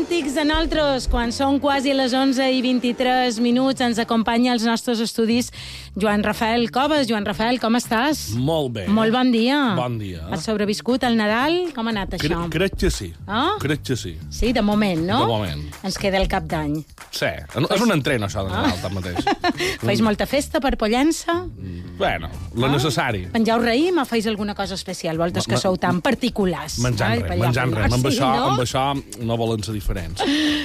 Idèntics a nosaltres, quan són quasi les 11 i 23 minuts, ens acompanya als nostres estudis Joan Rafael Coves. Joan Rafael, com estàs? Molt bé. Molt bon dia. Bon dia. Has sobreviscut al Nadal? Com ha anat Cre això? crec que sí. Ah? Crec que sí. Sí, de moment, no? De moment. Ens queda el cap d'any. Sí. És un entren, això, de Nadal, tanmateix. Feis molta festa per Pollença? Bueno, lo Ah. necessari. Mengeu raïm o feis alguna cosa especial? Voltes que sou tan particulars. Menjant res, menjant res. Amb, Sí, això, no? amb això no volen ser diferents.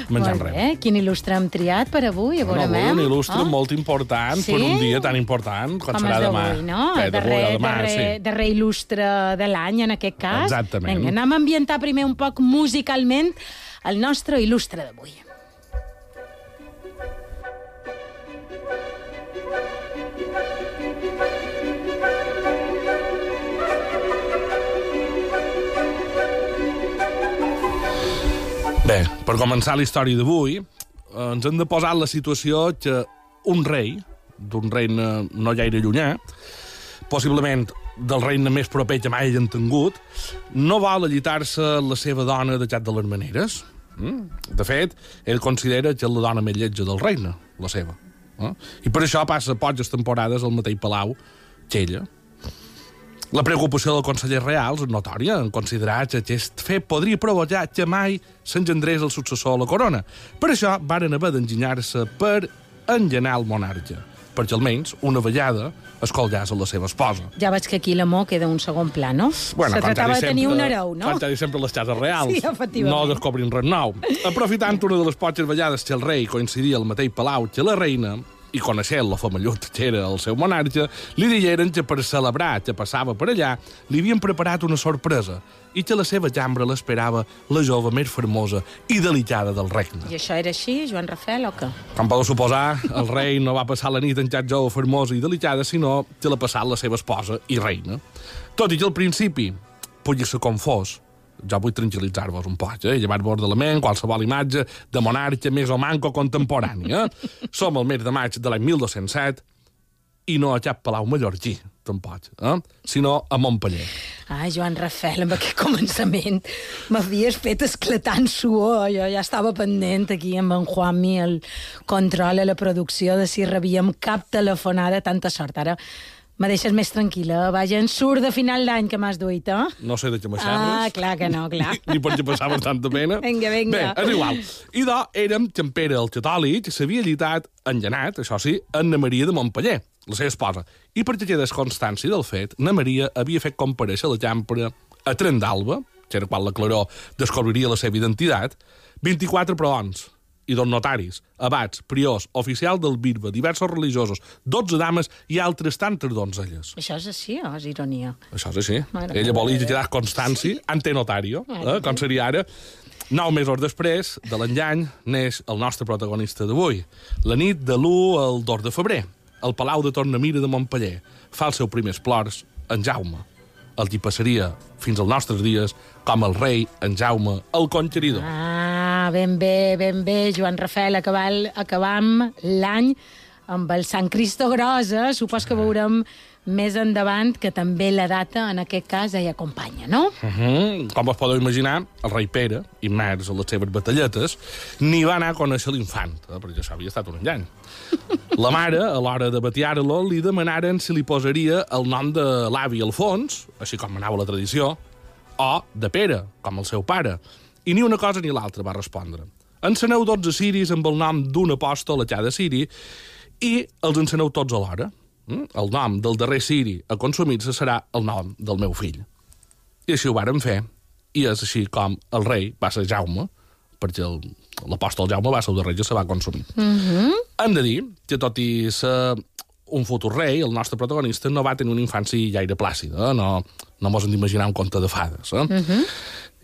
Menjant res. Quin il·lustre hem triat per avui? A No, veure, avui un mem. il·lustre Ah? molt important Sí? per un dia tan important quan Com serà demà. d'avui, no? Bé, El d'avui darrer, a demà, darrer, sí. darrer il·lustre de l'any, en aquest cas. Exactament. Vinga, anem a ambientar primer un poc musicalment el nostre il·lustre d'avui. Bé, per començar la història d'avui, eh, ens hem de posar en la situació que un rei, d'un regne no gaire llunyà, possiblement del regne més proper que mai hagin tingut, no vol allitar-se la seva dona de cap de les maneres. Mm? De fet, ell considera que és la dona més lletja del regne, la seva. Eh? I per això passa poques temporades al mateix palau que ella. La preocupació del conseller real és notòria, en considerar que aquest fet podria provocar que mai s'engendrés el successor a la corona. Per això varen haver d'enginyar-se per engenar el monarca, perquè almenys una vegada es colgàs a la seva esposa. Ja veig que aquí l'amor queda un segon pla, no? Se com tractava de tenir un hereu, no? Com quasi sempre les cases reals. Sí, efectivament. No descobrin res nou. Aprofitant una de les poques vegades que el rei coincidia al mateix palau que la reina, i coneixent la famallut que era el seu monarca, li digueren que per celebrar que passava per allà li havien preparat una sorpresa i que la seva cambra l'esperava la jove més famosa i delicada del regne. I això era així, Joan Rafael, o què? Com podeu suposar, el rei no va passar la nit en cap jove formosa i delicada, sinó que l'ha passat la seva esposa i reina. Tot i que al principi podia ser confós, jo vull tranquil·litzar-vos un poc, eh? llevar-vos de la ment qualsevol imatge de monarca més o manco contemporània. Eh? Som el mes de maig de l'any 1207 i no a cap palau mallorquí, tampoc, eh? sinó a Montpellier. Ai, Joan Rafael, amb aquest començament m'havies fet esclatant suor. Jo ja estava pendent aquí amb en Juanmi, el control a la producció, de si rebíem cap telefonada, tanta sort. Ara me deixes més tranquil·la. Vaja, en surt de final d'any que m'has duit, eh? No sé de què Ah, m'aixarres. clar que no, clar. ni perquè passava tanta pena. Vinga, vinga. Bé, és igual. I de, érem Pere el catòlic s'havia llitat, enllenat, això sí, en na Maria de Montpeller, la seva esposa. I perquè quedés constància del fet, na Maria havia fet compareixer la càmpera a Tren d'Alba, que era quan la Claró descobriria la seva identitat, 24 proons i dos notaris, abats, priors, oficial del bisbe, diversos religiosos, 12 dames i altres tantes donzelles. Això és així o és ironia? Això és així. Mare Ella volia que quedés constància ante notario, Mare eh, com seria ara. Nou mesos després de l'engany neix el nostre protagonista d'avui. La nit de l'1 al 2 de febrer, al Palau de Tornamira de Montpeller, fa els seus primers plors en Jaume, el que passaria fins als nostres dies com el rei en Jaume el Conqueridor. Ah, ben bé, ben bé, Joan Rafael, acabar, acabam l'any amb el Sant Cristo Grosa. Supos que veurem més endavant que també la data, en aquest cas, hi acompanya, no? Uh -huh. Com us podeu imaginar, el rei Pere, immers en les seves batalletes, ni va anar a conèixer l'infant, eh, perquè això havia estat un engany. La mare, a l'hora de batear-lo, li demanaren si li posaria el nom de l'avi Alfons, així com anava la tradició, o de Pere, com el seu pare. I ni una cosa ni l'altra va respondre. Enceneu 12 ciris amb el nom d'un apòstol a cada ciri i els enceneu tots alhora. Mm? El nom del darrer ciri a consumir-se serà el nom del meu fill. I així ho varen fer. I és així com el rei va ser Jaume, perquè l'apòstol Jaume va ser el darrer que se va consumir. Mm -hmm. Hem de dir que, tot i ser un futur rei, el nostre protagonista no va tenir una infància gaire plàcida, eh? no, no mos hem d'imaginar un conte de fades. Eh? Mm -hmm.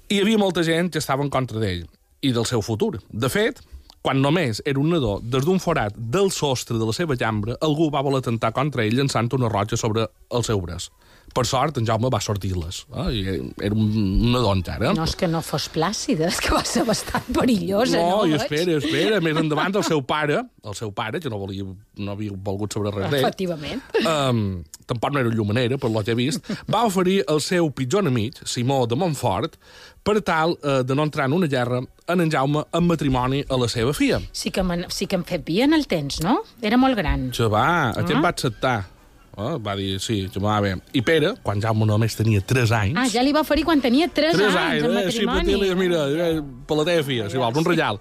Hi havia molta gent que estava en contra d'ell i del seu futur. De fet, quan només era un nadó, des d'un forat del sostre de la seva cambra, algú va voler atentar contra ell llançant una roja sobre el seu braç. Per sort, en Jaume va sortir-les. Eh? I Era un nadó encara. No és que no fos plàcida, és que va ser bastant perillosa, no? No, i espera, espera. Més endavant, el seu pare, el seu pare, que no, volia, no havia volgut saber res d'ell, Efectivament. um, tampoc no era llumanera, per que he vist, va oferir el seu pitjor enemic, Simó de Montfort, per tal eh, de no entrar en una guerra en en Jaume en matrimoni a la seva filla. Sí que, sí que em fet bien el temps, no? Era molt gran. Que va, aquest Ah. va acceptar. Oh, va dir, sí, que va bé. I Pere, quan Jaume només tenia 3 anys... Ah, ja li va oferir quan tenia 3, Tres anys, en eh? Sí, per matrimoni. dir-li, mira, eh, per la teva filla, si vols, un reial.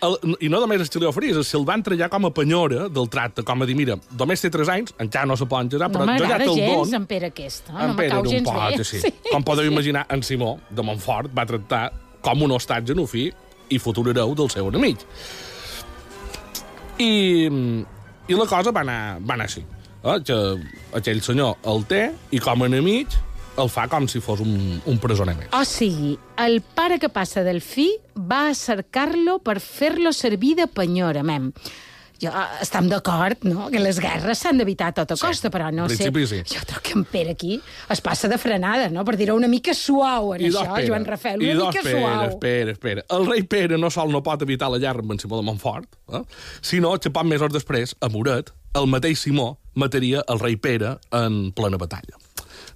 El, I no només és que li oferís, és que el van trellar com a penyora del tracte, com a dir, mira, només té 3 anys, encara no se poden casar, No però jo ja m'agrada te'l gens don. en Pere aquesta. En no Pere me cau gens pot, bé. sí. Com podeu imaginar, en Simó, de Montfort, va tractar com un hostatge en fi i futur hereu del seu enemic. I, i la cosa va anar, va anar així. Eh? Que aquell senyor el té i com a enemic el fa com si fos un, un presoner més. O sigui, el pare que passa del fill va a cercar-lo per fer-lo servir de penyora, mem. Jo, eh, estem d'acord, no?, que les guerres s'han d'evitar a tota Sí, costa, però no sé... sí. Jo trobo que en Pere aquí es passa de frenada, no?, per dir-ho una mica suau en això, Joan Rafael, I una dos mica Pere, suau. espera, espera. El rei Pere no sol no pot evitar la guerra amb en Simó de Montfort, eh? sinó poc mesos després, a Moret, el mateix Simó mataria el rei Pere en plena batalla.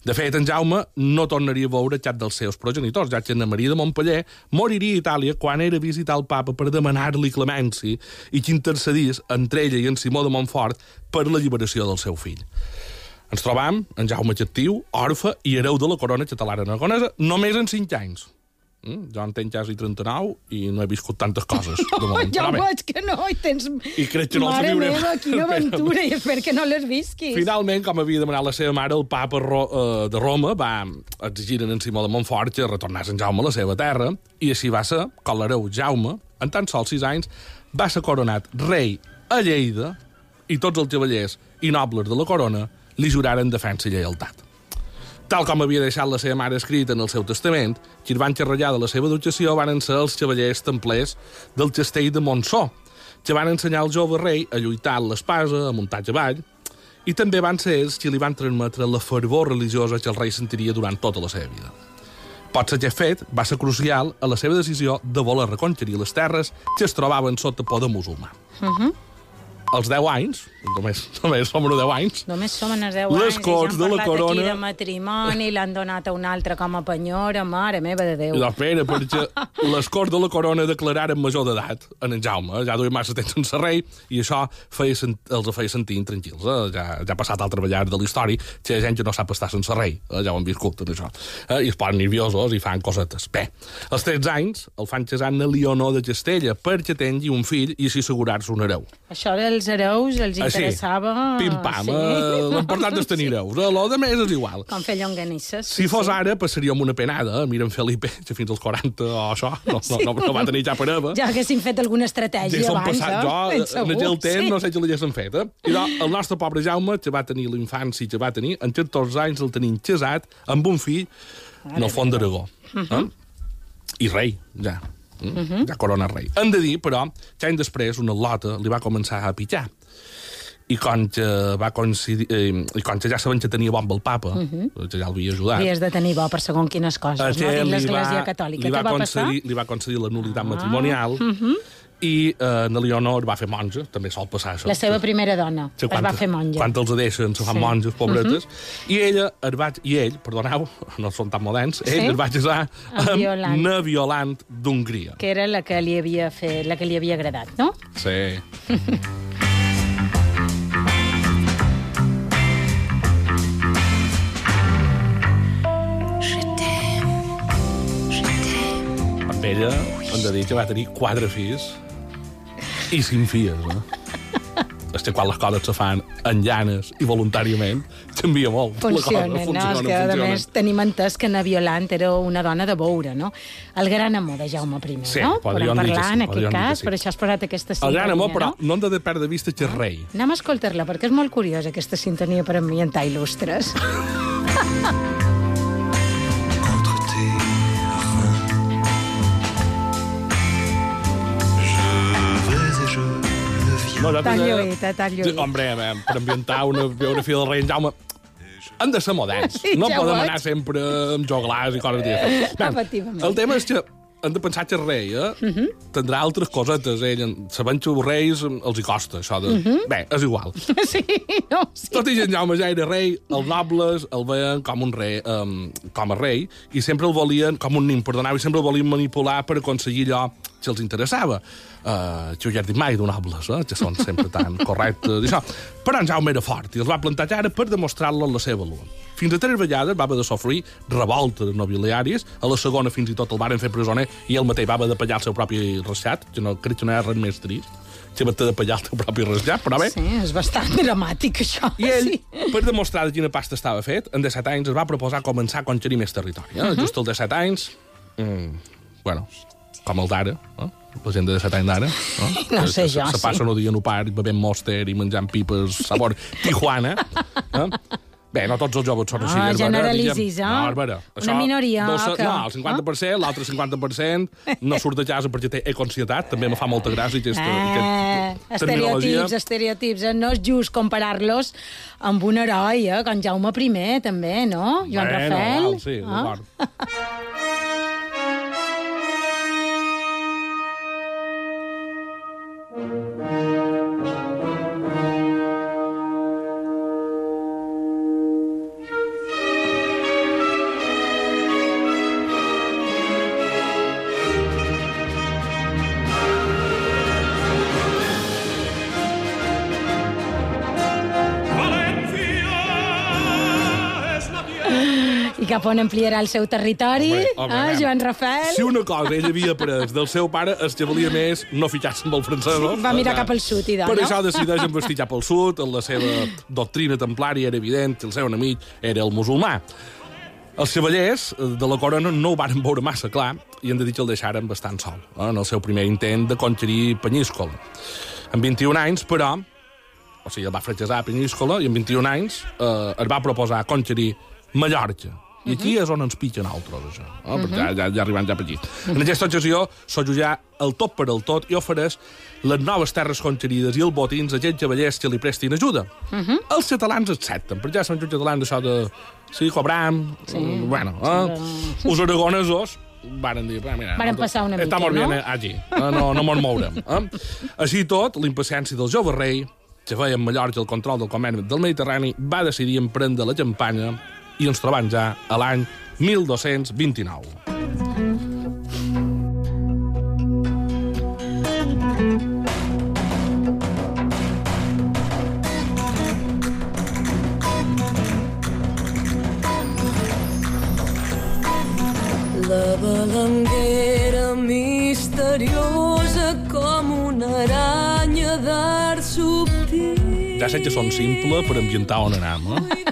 De fet, en Jaume no tornaria a veure cap dels seus progenitors, ja que Anna Maria de Montpeller moriria a Itàlia quan era a visitar el papa per demanar-li clemència i que intercedís entre ella i en Simó de Montfort per l'alliberació del seu fill. Ens trobam en Jaume Xactiu, orfe i hereu de la corona catalana aragonesa, només en 5 anys. Mm? Jo en tenc quasi 39 i no he viscut tantes coses. Oh, moment. ja Però veig que no, i tens... I crec que no els Mare viurem. meva, quina aventura, i espero que no les visquis. Finalment, com havia demanat la seva mare, el papa Ro eh, de Roma va exigir en Simó de Montfort que retornés en Jaume a la seva terra, i així va ser que l'hereu Jaume, en tan sols sis anys, va ser coronat rei a Lleida i tots els cavallers i nobles de la corona li juraren defensa i lleialtat. Tal com havia deixat la seva mare escrit en el seu testament, qui van xerrallar de la seva educació van ser els cavallers templers del castell de Montsó, que van ensenyar al jove rei a lluitar amb l'espasa, a muntar cavall, i també van ser ells qui li van transmetre la fervor religiosa que el rei sentiria durant tota la seva vida. Potser aquest fet va ser crucial a la seva decisió de voler reconquerir les terres que es trobaven sota poder musulmà. Als 10 anys, només, només som uns 10 anys, Només som els 10 Les anys i Corts ja de la parlat Corona- aquí de matrimoni, l'han donat a un altre com a penyora, mare meva de Déu. I espera, perquè les Corts de la Corona declararen major d'edat en en Jaume. Ja duia massa temps sense rei i això feia, sent- els feia sentir intranquils. Eh? Ja, ja ha passat al treballar de la història que hi ha gent que no sap estar sense rei. Eh? Ja ho han viscut, tot això. Eh? I es posen nerviosos i fan cosetes. Bé, als 13 anys el fan casar amb Leonor de Castella perquè tingui un fill i així assegurar-se un hereu. Això dels hereus els interessava... pim-pam. sí. Eh? L'important és tenir hereus. Eh? Més és igual. Com fer llonganisses. Si fos ara, passaríem una penada. eh? Mira en Felipe, que fins als 40 o això, no, no, no, no va tenir cap hereva. Ja haguessin fet alguna estratègia Ja abans, passat, eh? jo, Ben en aquell temps, sí. no sé què li haguessin fet, eh? I doncs, el nostre pobre Jaume, que va tenir la infància que va tenir, en 14 anys el tenim casat amb un fill en el font d'Aragó. eh? I rei, ja. Mm? Ja corona rei. Hem de dir, però, que any després una lota li va començar a pitjar. I com que, va coincidir, eh, i com que ja saben que tenia bon el papa, que ja l'havia ajudat, Havies de tenir bo per segon quines coses, no? Dins l'Església Catòlica. Li va, va passar? concedir, li va concedir la nulitat matrimonial i eh, na Leonor va fer monja, també sol passar això. La seva primera dona Sí, es va quan- fer monja. Quan els deixen, se fan Sí. Mhm. monges, pobretes. I ella, es va, i ell, perdoneu, no són tan moderns, ell Sí? es va casar Amb amb Violant. Na Violant d'Hongria. Que era la que li havia fet, la que li havia agradat, no? Sí. Ella, hem de dir que va tenir quatre fills i cinc filles, eh? És que quan les coses se fan en llanes i voluntàriament, canvia molt. La cosa Funciona, no? És que, a funciona. més, tenim entès que na Violant era una dona de veure, no? El gran amor de Jaume I, Sí, no? podríem Podem parlar, sí, en aquest cas, sí. per això has posat aquesta El sintonia, gran amor, però, no? no hem de perdre de vista que és rei. Anem a escoltar-la, perquè és molt curiosa, aquesta sintonia per ambientar il·lustres. viens. No, allò Tan eh, tan lluït. Hombre, eh, per ambientar una biografia del rei en Jaume han de ser moderns. No ja podem anar sempre amb joglars i coses d'aquestes. El tema és que hem de pensar que el rei eh, tindrà altres cosetes. Ell, sabent que els reis els hi costa, això de... Bé, és igual. Sí, no, sí. Tot i que en Jaume ja era rei, els nobles el veien com un rei, um, com a rei, i sempre el volien, com un nin, perdoneu, i sempre el volien manipular per aconseguir allò que els interessava. Uh, que jo ja he dit mai d'un nobles, eh, que són sempre tan correctes això. Però en Jaume era fort i els va plantar ara per demostrar-lo la seva valor. Fins a tres vegades va haver de sofrir revoltes nobiliàries, a la segona fins i tot el varen fer presoner i ell mateix va haver de pagar el seu propi rescat, que no crec que no ha res més trist, que va haver de pagar el teu propi rescat, però bé, Sí, és bastant dramàtic, això. i ell, Sí. per demostrar de quina pasta estava fet, en 17 anys es va proposar començar a conquerir més territori. Eh? Just als 17 anys, mm, bueno, com el d'ara, eh? la gent de 17 anys d'ara, eh? No que sé se, jo, se sí. passen el dia en un parc bevent Monster i menjant pipes sabor Tijuana. Eh? Bé, no tots els joves són així. Ah, Bàrbara, generalitzis, eh? No, Bàrbara, Una minoria, No, se- que- no, el 50%, l'altre 50%, no surt de casa perquè té econsietat, també me fa molta gràcia aquesta, Eh, aquesta estereotips, estereotips. Eh? No és just comparar-los amb un heroi, eh? com Jaume I, també, no? Joan Bueno, Rafael. val, sí, Ah? d'acord. I on ampliarà el seu territori, Home, home, eh? Joan Rafael. Si una cosa ell havia après del seu pare és que valia més no ficar-se amb els francesos. Va mirar Eh, cap al sud, i de, Per no? això decideix investir cap al sud, la seva doctrina templària era evident, el seu enemic era el musulmà. Els cavallers de la corona no ho van veure massa clar i han de dir que el deixaren bastant sol eh, en el seu primer intent de conquerir Penyíscola. Amb 21 anys, però, o sigui, el va fracassar a Penyíscola i amb 21 anys eh, es va proposar conquerir Mallorca. I aquí és on ens piquen altres, això. Eh? Perquè ja, ja, ja arribant ja per aquí. En aquesta ocasió, s'ajullar el tot per el tot i ofereix les noves terres conquerides i els botins a aquells cavallers que li prestin ajuda. Els catalans accepten, perquè ja són catalans això de... Sí, cobram... Sí. Bueno, eh? Els aragonesos varen dir, "Va, mira, Varen passar una mica, estamos bien no? allí, eh? no, no mos mourem. Eh? Així tot, l'impaciència del jove rei, que feia en Mallorca el control del comerç del Mediterrani, va decidir emprendre la campanya i ens trobam ja a l'any 1229. La balanguera misteriosa com una aranya d'art subtil. Ja sé que són simple per ambientar on anem, eh?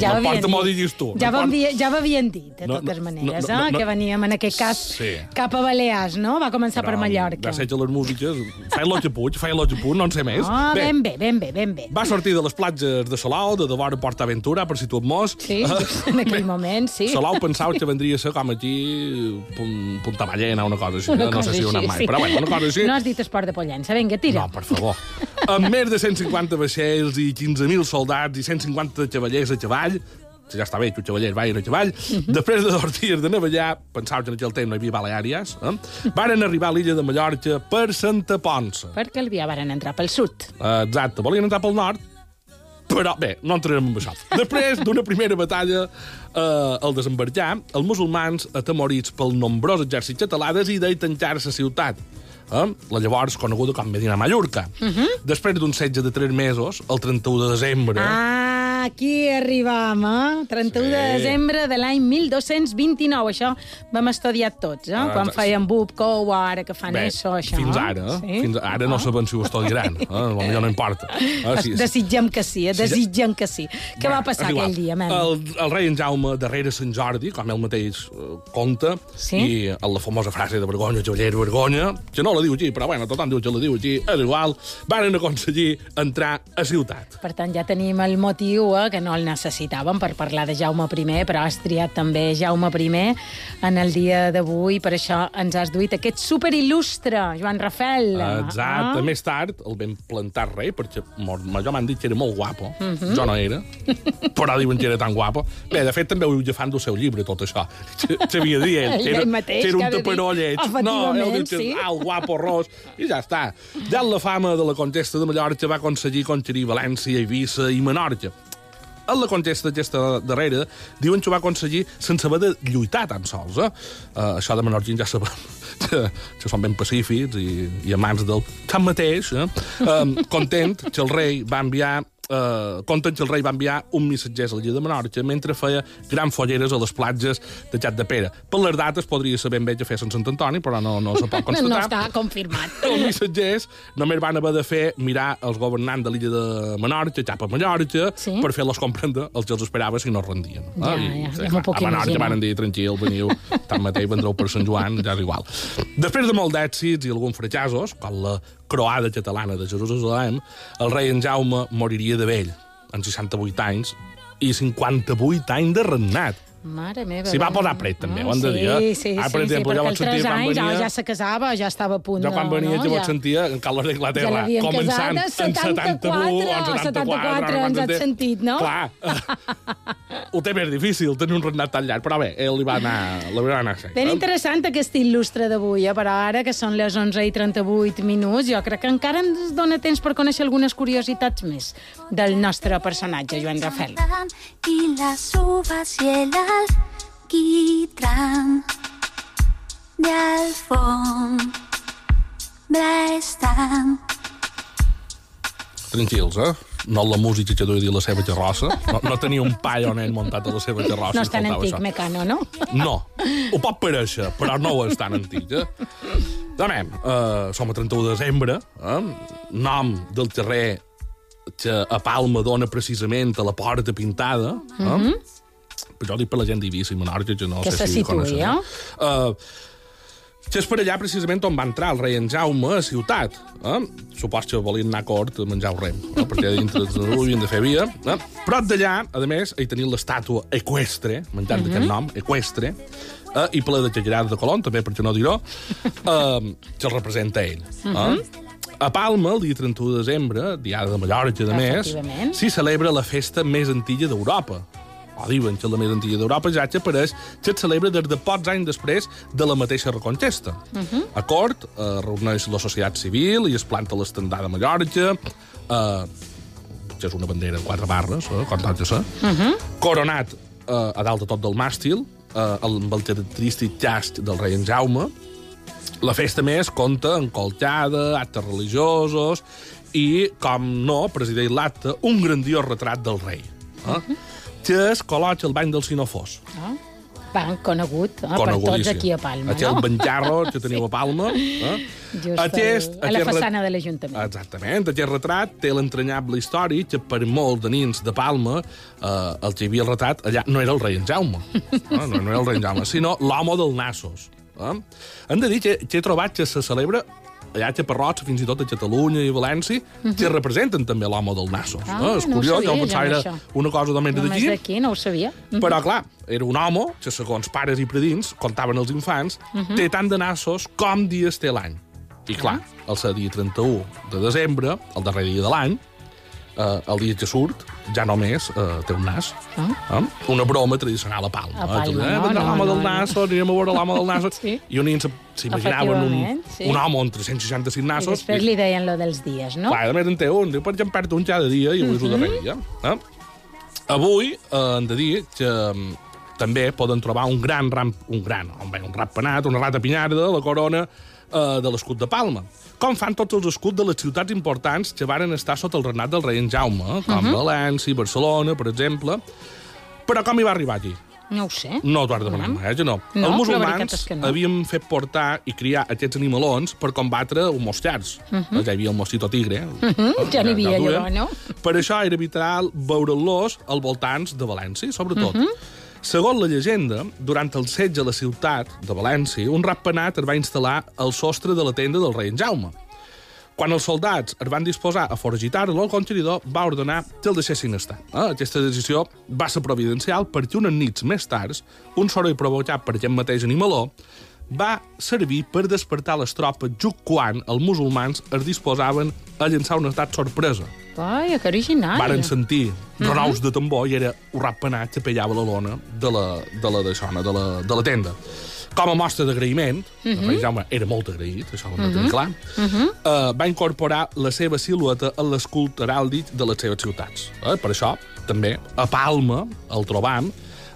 Ja havien M'emporta m'ho dit. diguis tu. Ja, havia, ja dit, de No, totes no, maneres, no, no, eh? no. que veníem en aquest cas Sí. cap a Balears, no? Va començar per Però Mallorca. Ja sé que les músiques... Feia-lo que puig, feia-lo que puig, no en sé més. Ah, ben bé, ben bé, ben bé. Va sortir de les platges de Salou, de devora Port Aventura, per si tu et mos. Sí, en aquell moment, sí. Salou pensava que vendria a ser com aquí Pun- Punta Ballena, una cosa així. Una no cosa sé si ho anat mai, sí. però bueno, una cosa així. No has dit esport de Pollença. Vinga, tira. No, per favor. Amb més de 150 vaixells i 15.000 soldats i 150 cavallers a cavall, ja està bé els cavallers vagin a cavall, Mhm. després de dos dies de navegar, pensava que en aquell temps no hi havia Baleàries, eh? varen arribar a l'illa de Mallorca per Santa Ponça. Perquè el via varen entrar pel sud. Exacte, volien entrar pel nord, però bé, no entrarem en això. Després d'una primera batalla eh, al desembarcar, els musulmans, atemorits pel nombrós exèrcit català, decideix tancar la ciutat. Eh? La llavors coneguda com Medina Mallorca. Uh -huh. Després d'un setge de tres mesos, el 31 de desembre... Ah, aquí arribam, eh? 31 Sí. de desembre de l'any 1229. Això vam estudiar tots, eh? Ah, Quan exacte. feien Bubco o ara que fan Bé, això, això. fins ara, eh? Sí? fins ara no sabem si ho estudiaran. Eh? Potser no importa. Eh? Es- Desitgem que sí, eh? desitgem que sí. Què va passar aquell dia, men? El, el rei en Jaume, darrere Sant Jordi, com ell mateix eh, conta, Sí? i en la famosa frase de vergonya, cavaller, vergonya, que no la diu aquí, però bueno, tothom diu que la diu aquí, és igual, varen aconseguir entrar a ciutat. Per tant, ja tenim el motiu Xua, que no el necessitàvem per parlar de Jaume I, però has triat també Jaume I en el dia d'avui, per això ens has duit aquest superil·lustre, Joan Rafel. Exacte. Ah? Més tard el vam plantar rei, perquè jo m'han dit que era molt guapo. Mhm. Jo no era, però diuen que era tan guapo. Bé, de fet, també ho fan del seu llibre, tot això. Xavier Díaz, que era, Ell mateix, que era un taperó lleig. No, ell diu que sí. és alt, guapo, ros, i ja està. Ja la fama de la contesta de Mallorca va aconseguir conquerir València, Eivissa i Menorca. En la contesta aquesta darrera, diuen que ho va aconseguir sense haver de lluitar tan sols. Eh? Uh, això de menorquins ja sabem que, que són ben pacífics i, i amants del tanmateix. Eh? Um, content que el rei va enviar Uh, conten que el rei va enviar un missatger a l'illa de Menorca mentre feia gran folleres a les platges de Xat de Pere. Per les dates podria ser ben bé que feien Sant Antoni, però no, no se pot constatar. No està confirmat. Els missatgers només van haver de fer mirar els governants de l'illa de Menorca, cap a Mallorca, Sí. per fer-los comprendre el que els esperava si no es rendien. Ja, I, ja, ja m'ho puc a Menorca imaginar. van dir, tranquil, veniu, tanmateix vendreu per Sant Joan, ja és igual. Després de molt d'èxits i alguns fracassos, com la croada catalana de Jerusalem, el rei en Jaume moriria de vell, amb 68 anys, i 58 anys de regnat. Mare meva. S'hi va posar pret, també, ho hem de sí, dir, eh? Sí, sí, per sí, exemple, jo perquè vaig als sentir 3 quan anys ja, venia- ja se casava, ja estava a punt Jo quan venia no? ja, ja... ja. sentia en Carles Ja d'Anglaterra, l'havien casat en a 71 o en 74, 74. ens has sentit, no? Clar. ho té més difícil, tenir un regnat tan llarg, però bé, ell li va anar, li va anar a Ben interessant aquest il·lustre d'avui, eh? però ara que són les 11 i 38 minuts, jo crec que encara ens dona temps per conèixer algunes curiositats més del nostre personatge, Joan Rafel. y las uvas y el alquitrán de alfombra están. Tranquils, eh? No la música que duia dir la seva carrossa. No, no tenia un paio nen muntat a la seva carrossa. No és tan antic, això. Mecano, no? No, ho pot pareixer, però no és tan antic. Eh? Demem, uh, som a 31 de desembre, eh? nom del carrer que a Palma dona precisament a la porta pintada. Eh? Mm -hmm. Però jo dic per la gent d'Eivissa i Menorca, que no Que sé se si situï, coneixen. eh? Uh, que és per allà precisament on va entrar el rei en Jaume a ciutat. Eh? Supos que volien anar a cort a menjar un rem, eh? perquè dintre de ho havien de fer via. Eh? Prop d'allà, a més, hi tenia l'estàtua equestre, menjant mm -hmm. aquest nom, equestre, eh? i ple de xagerades de Colón, també, perquè no dir-ho, eh, que el representa ell. Eh? A Palma, el dia 31 de desembre, diada de Mallorca, de més, s'hi celebra la festa més antiga d'Europa. O diuen que és la més antiga d'Europa, ja que apareix que es celebra des de pocs anys després de la mateixa reconquesta. Uh -huh. A cort, eh, reuneix la societat civil i es planta l'estendà de Mallorca, eh, que és una bandera de quatre barres, eh, com tot ja sé, uh -huh. coronat eh, a dalt de tot del màstil, eh, amb el característic llast del rei en Jaume, la festa més compta amb colxada, actes religiosos i, com no, presideix l'acte, un grandiós retrat del rei, eh? Que es col·loca al bany del Sinofós. Ah, Van conegut, eh, per tots aquí a Palma, Aquell no? banjarro que teniu a Palma. Eh? Just al- a la aquest façana ret- de l'Ajuntament. Exactament. Aquest retrat té l'entranyable història que per molts de nins de Palma eh, el que hi havia el retrat allà no era el rei en Jaume. No, no, no era el rei en Jaume, sinó l'home del Nassos. Eh? Hem de dir que, que he trobat que se celebra allà a Parrots, fins i tot a Catalunya i València, que representen també l'home del Nassos. Ah, eh? És no curiós, sabia, jo pensava era això. una cosa només Només d'aquí, d'aquí, no ho sabia. però, clar, era un home que, segons pares i predins, contaven els infants, té tant de nassos com dies té l'any. I, clar, el ser dia 31 de desembre, el darrer dia de l'any, eh, el dia que surt, ja només eh, té un nas. Eh? Una broma tradicional a Palma. A Palma, eh? no, Vendrà no, l'home no, del no. nasso, anirem a veure l'home del nasso. Sí. I nens s'imaginaven un, sí. un home amb 365 I nassos. després li deien lo dels dies, no? Clar, a més en té un, diu, perquè em perd un cada dia i avui és el darrer dia. Eh? Avui eh, hem de dir que mm, també poden trobar un gran ram, un gran, un, bé, un ratpenat, una rata pinyarda, la corona eh, de l'escut de Palma. Com fan tots els escuts de les ciutats importants que varen estar sota el regnat del rei en Jaume, com València, Barcelona, per exemple. Però com hi va arribar aquí? No ho sé. No t'ho has de demanar mai, eh, no. No, els musulmans que no. havien fet portar i criar aquests animalons per combatre els mosquers. Uh -huh. Ja hi havia el mosquito tigre. Uh -huh. Mhm. ja n'hi havia, allò, no? Per això era vital veure-los als voltants de València, sobretot. Uh -huh. Segons la llegenda, durant el setge a la ciutat de València, un ratpenat es va instal·lar al sostre de la tenda del rei en Jaume. Quan els soldats es van disposar a foragitar-lo, el conqueridor va ordenar que el deixessin estar. Eh? Aquesta decisió va ser providencial perquè unes nits més tard, un soroll provocat per aquest mateix animaló va servir per despertar les tropes just quan els musulmans es disposaven a llançar un estat sorpresa. Ai, que original. Varen sentir renous de tambor i era un ratpenat que pellava la lona de la, de la, d'aixona, de, la, de la tenda. Com a mostra d'agraïment, el rei Jaume era molt agraït, això ho hem de tenir clar, eh, va incorporar la seva silueta en l'escut heràldic de les seves ciutats. Eh? Per això, també, a Palma, el trobam,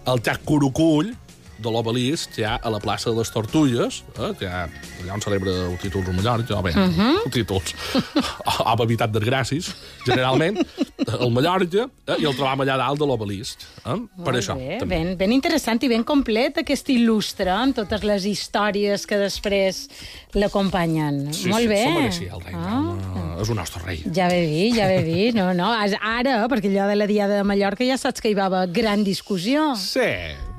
el Jack Curucull, de l'obelisc que hi ha a la plaça de les Tortulles, eh, que hi ha, allà on celebra el títols a Mallorca, o bé, uh -huh. títols, o habitat desgràcies, generalment, el Mallorca, eh, i el trobam allà dalt de l'obelisc. Eh? Per això, bé, també. ben, ben interessant i ben complet aquest il·lustre amb totes les històries que després l'acompanyen. Sí, Molt sí, bé. S'ho mereixia, el rei. Ah. Ah. És un nostre rei. Ja ve vist, ja ve vist. No, no, ara, perquè allò de la Diada de Mallorca ja saps que hi va haver gran discussió. Sí.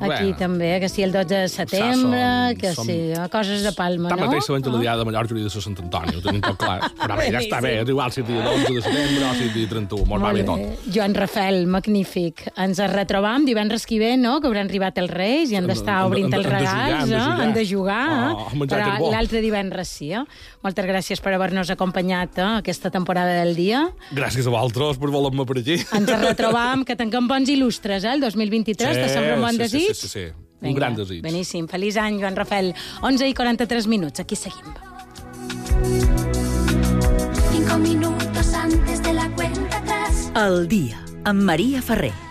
Aquí bueno. també, que si el 12 de setembre, som- que som- sí, coses de Palma, no? Tanmateix sabem que la diada de Mallorca hauria de Sant Antoni, ho tenim tot clar. Però bé, ja està bé, és igual si és dia 11 de setembre o si és dia 31, mos va bé tot. Joan Rafel, magnífic. Ens retrobam divendres que ve, no?, que hauran arribat els Reis i han d'estar de- obrint els de- de regals, de eh? jugar. han de jugar, Oh, eh? però l'altre divendres sí. Eh? Moltes gràcies per haver-nos acompanyat eh? aquesta temporada del dia. Gràcies a vosaltres per voler-me per aquí. Ens retrobam, que tanquem bons il·lustres, eh? El 2023, Sí, te sembla un bon sí, sí, desig? sí, sí, sí. Un gran desig. Beníssim. Feliç any, Joan Rafel. 11 i 43 minuts. Aquí seguim. Cinco minutos antes de la cuenta atrás. El dia, amb Maria Ferrer.